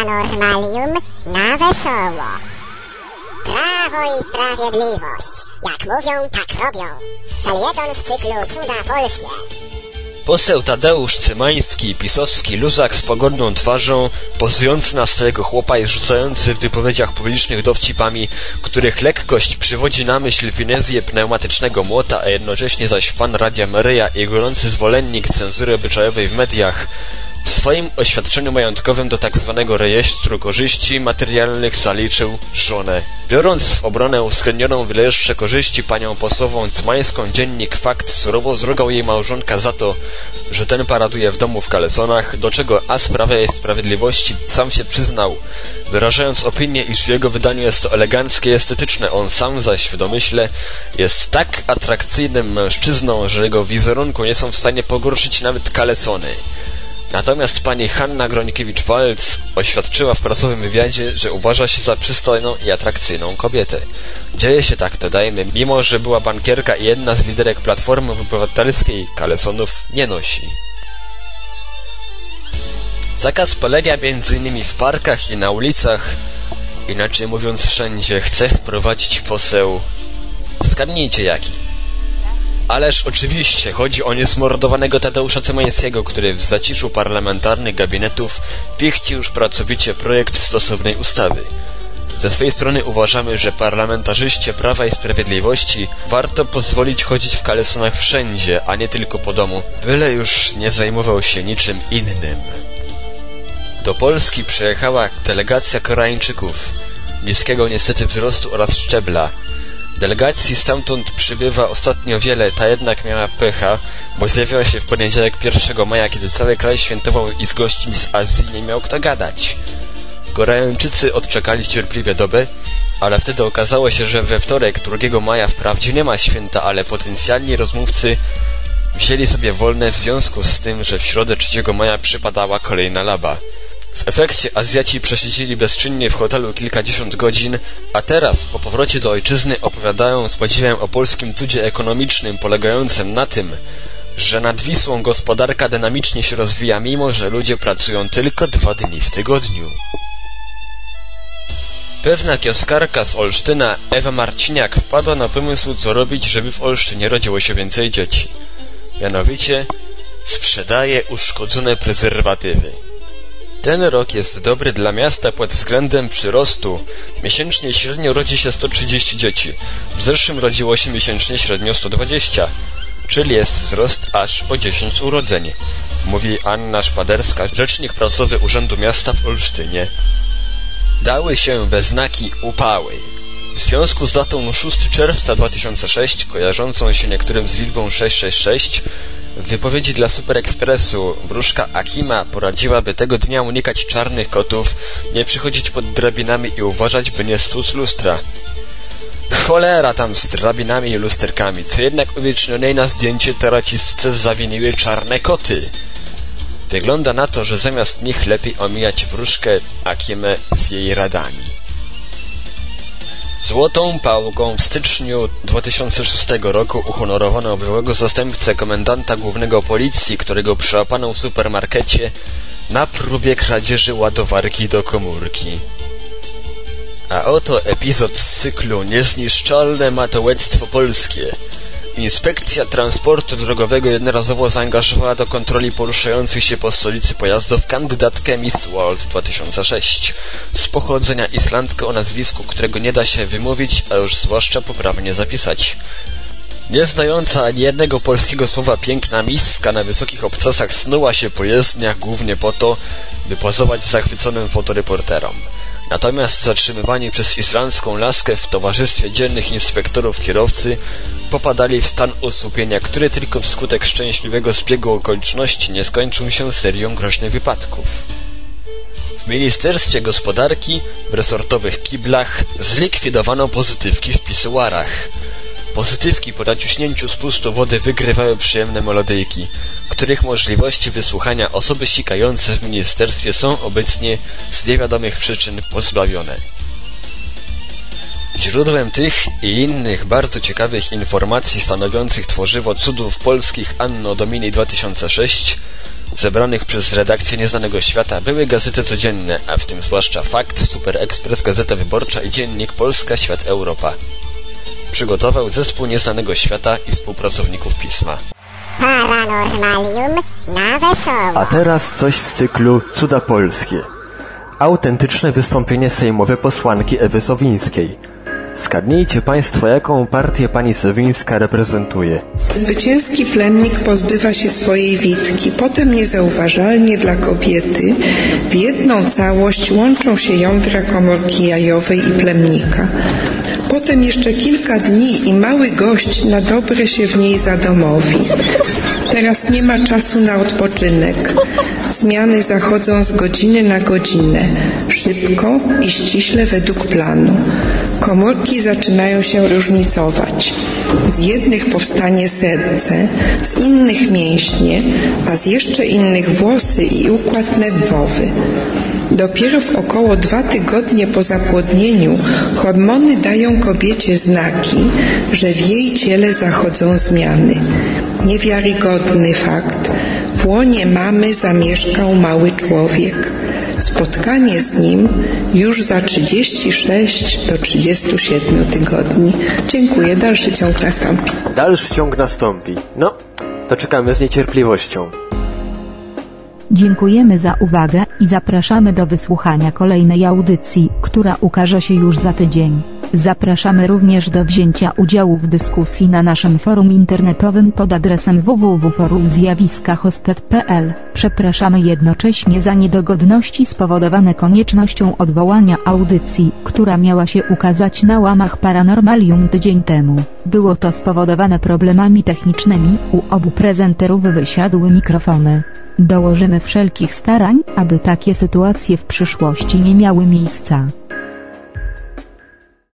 Paranormalium na wesoło. Prawo i sprawiedliwość. Jak mówią, tak robią. Felieton z cyklu Cuda Polskie. Poseł Tadeusz Cymański, pisowski luzak z pogodną twarzą, pozujący na swojego chłopa i rzucający w wypowiedziach publicznych dowcipami, których lekkość przywodzi na myśl finezję pneumatycznego młota, a jednocześnie zaś fan Radia Maryja i gorący zwolennik cenzury obyczajowej w mediach, w swoim oświadczeniu majątkowym do tzw. Tak rejestru korzyści materialnych zaliczył żonę. Biorąc w obronę uwzględnioną w rejestrze korzyści panią posłową Cymańską dziennik fakt surowo zrugał jej małżonka za to, że ten paraduje w domu w kalesonach, do czego as Prawa i Sprawiedliwości sam się przyznał, wyrażając opinię, iż w jego wydaniu jest to eleganckie i estetyczne, on sam zaś w domyśle jest tak atrakcyjnym mężczyzną, że jego wizerunku nie są w stanie pogorszyć nawet kalesony. Natomiast pani Hanna Grońkiewicz-Walc oświadczyła w pracowym wywiadzie, że uważa się za przystojną i atrakcyjną kobietę. Dzieje się tak, dodajmy, mimo że była bankierka i jedna z liderek Platformy Obywatelskiej, kalesonów nie nosi. Zakaz palenia m.in. w parkach i na ulicach, inaczej mówiąc wszędzie, chce wprowadzić poseł... Zgadnijcie jaki. Ależ oczywiście chodzi o niezmordowanego Tadeusza Cymańskiego, który w zaciszu parlamentarnych gabinetów piechci już pracowicie projekt stosownej ustawy. Ze swej strony uważamy, że parlamentarzyście Prawa i Sprawiedliwości warto pozwolić chodzić w kalesonach wszędzie, a nie tylko po domu, byle już nie zajmował się niczym innym. Do Polski przyjechała delegacja Koreańczyków, niskiego niestety wzrostu oraz szczebla, Delegacji stamtąd przybywa ostatnio wiele, ta jednak miała pecha, bo zjawiła się w poniedziałek 1 maja, kiedy cały kraj świętował i z gośćmi z Azji nie miał kto gadać. Koreańczycy odczekali cierpliwie dobę, ale wtedy okazało się, że we wtorek 2 maja wprawdzie nie ma święta, ale potencjalni rozmówcy wzięli sobie wolne w związku z tym, że w środę 3 maja przypadała kolejna laba. W efekcie Azjaci przesiedzieli bezczynnie w hotelu kilkadziesiąt godzin, a teraz, po powrocie do ojczyzny, opowiadają z podziwem o polskim cudzie ekonomicznym polegającym na tym, że nad Wisłą gospodarka dynamicznie się rozwija, mimo że ludzie pracują tylko dwa dni w tygodniu. Pewna kioskarka z Olsztyna, Ewa Marciniak, wpadła na pomysł, co robić, żeby w Olsztynie rodziło się więcej dzieci. Mianowicie sprzedaje uszkodzone prezerwatywy. Ten rok jest dobry dla miasta pod względem przyrostu. Miesięcznie średnio rodzi się 130 dzieci. W zeszłym rodziło się miesięcznie średnio 120, czyli jest wzrost aż o 10 urodzeń, mówi Anna Szpaderska, rzecznik prasowy Urzędu Miasta w Olsztynie. Dały się we znaki upały. W związku z datą 6 czerwca 2006, kojarzącą się niektórym z liczbą 666, w wypowiedzi dla Super Expressu wróżka Akima poradziła, by tego dnia unikać czarnych kotów, nie przychodzić pod drabinami i uważać, by nie stłuc lustra. Cholera tam z drabinami i lusterkami, co jednak uwiecznionej na zdjęcie teracistce zawiniły czarne koty. Wygląda na to, że zamiast nich lepiej omijać wróżkę Akimę z jej radami. Złotą pałką w styczniu 2006 roku uhonorowano byłego zastępcę komendanta głównego policji, którego przyłapano w supermarkecie na próbie kradzieży ładowarki do komórki. A oto epizod z cyklu Niezniszczalne matołectwo polskie – Inspekcja Transportu Drogowego jednorazowo zaangażowała do kontroli poruszających się po stolicy pojazdów kandydatkę Miss World 2006 z pochodzenia Islandkę o nazwisku, którego nie da się wymówić, a już zwłaszcza poprawnie zapisać. Nieznająca ani jednego polskiego słowa piękna miska na wysokich obcasach snuła się po jezdniach głównie po to, by pozować zachwyconym fotoreporterom. Natomiast zatrzymywani przez islandzką laskę w towarzystwie dzielnych inspektorów kierowcy popadali w stan osłupienia, który tylko wskutek szczęśliwego zbiegu okoliczności nie skończył się serią groźnych wypadków. W Ministerstwie Gospodarki w resortowych kiblach zlikwidowano pozytywki w pisuarach. Pozytywki po naciśnięciu spustu wody wygrywały przyjemne melodyjki, których możliwości wysłuchania osoby sikające w ministerstwie są obecnie z niewiadomych przyczyn pozbawione. Źródłem tych i innych bardzo ciekawych informacji stanowiących tworzywo cudów polskich Anno Domini 2006 zebranych przez redakcję Nieznanego Świata były gazety codzienne, a w tym zwłaszcza Fakt, Super Express, Gazeta Wyborcza i Dziennik Polska, Świat, Europa. Przygotował zespół Nieznanego Świata i współpracowników pisma. Paranormalium na wesoło. A teraz coś z cyklu Cuda Polskie. Autentyczne wystąpienie sejmowe posłanki Ewy Sowińskiej. Zgadnijcie Państwo, jaką partię pani Sowińska reprezentuje. Zwycięski plemnik pozbywa się swojej witki. Potem niezauważalnie dla kobiety w jedną całość łączą się jądra komórki jajowej i plemnika. Potem jeszcze kilka dni i mały gość na dobre się w niej zadomowi. Teraz nie ma czasu na odpoczynek. Zmiany zachodzą z godziny na godzinę, szybko i ściśle według planu. Komórki zaczynają się różnicować. Z jednych powstanie serce, z innych mięśnie, a z jeszcze innych włosy i układ nerwowy. Dopiero w około dwa tygodnie po zapłodnieniu hormony dają kobiecie znaki, że w jej ciele zachodzą zmiany. Niewiarygodny fakt. W łonie mamy zamieszkał mały człowiek. Spotkanie z nim już za 36 do 37 tygodni. Dziękuję. Dalszy ciąg nastąpi. Dalszy ciąg nastąpi. No, to czekamy z niecierpliwością. Dziękujemy za uwagę i zapraszamy do wysłuchania kolejnej audycji, która ukaże się już za tydzień. Zapraszamy również do wzięcia udziału w dyskusji na naszym forum internetowym pod adresem www.forumzjawiskahostet.pl. Przepraszamy jednocześnie za niedogodności spowodowane koniecznością odwołania audycji, która miała się ukazać na łamach Paranormalium tydzień temu. Było to spowodowane problemami technicznymi, u obu prezenterów wysiadły mikrofony. Dołożymy wszelkich starań, aby takie sytuacje w przyszłości nie miały miejsca.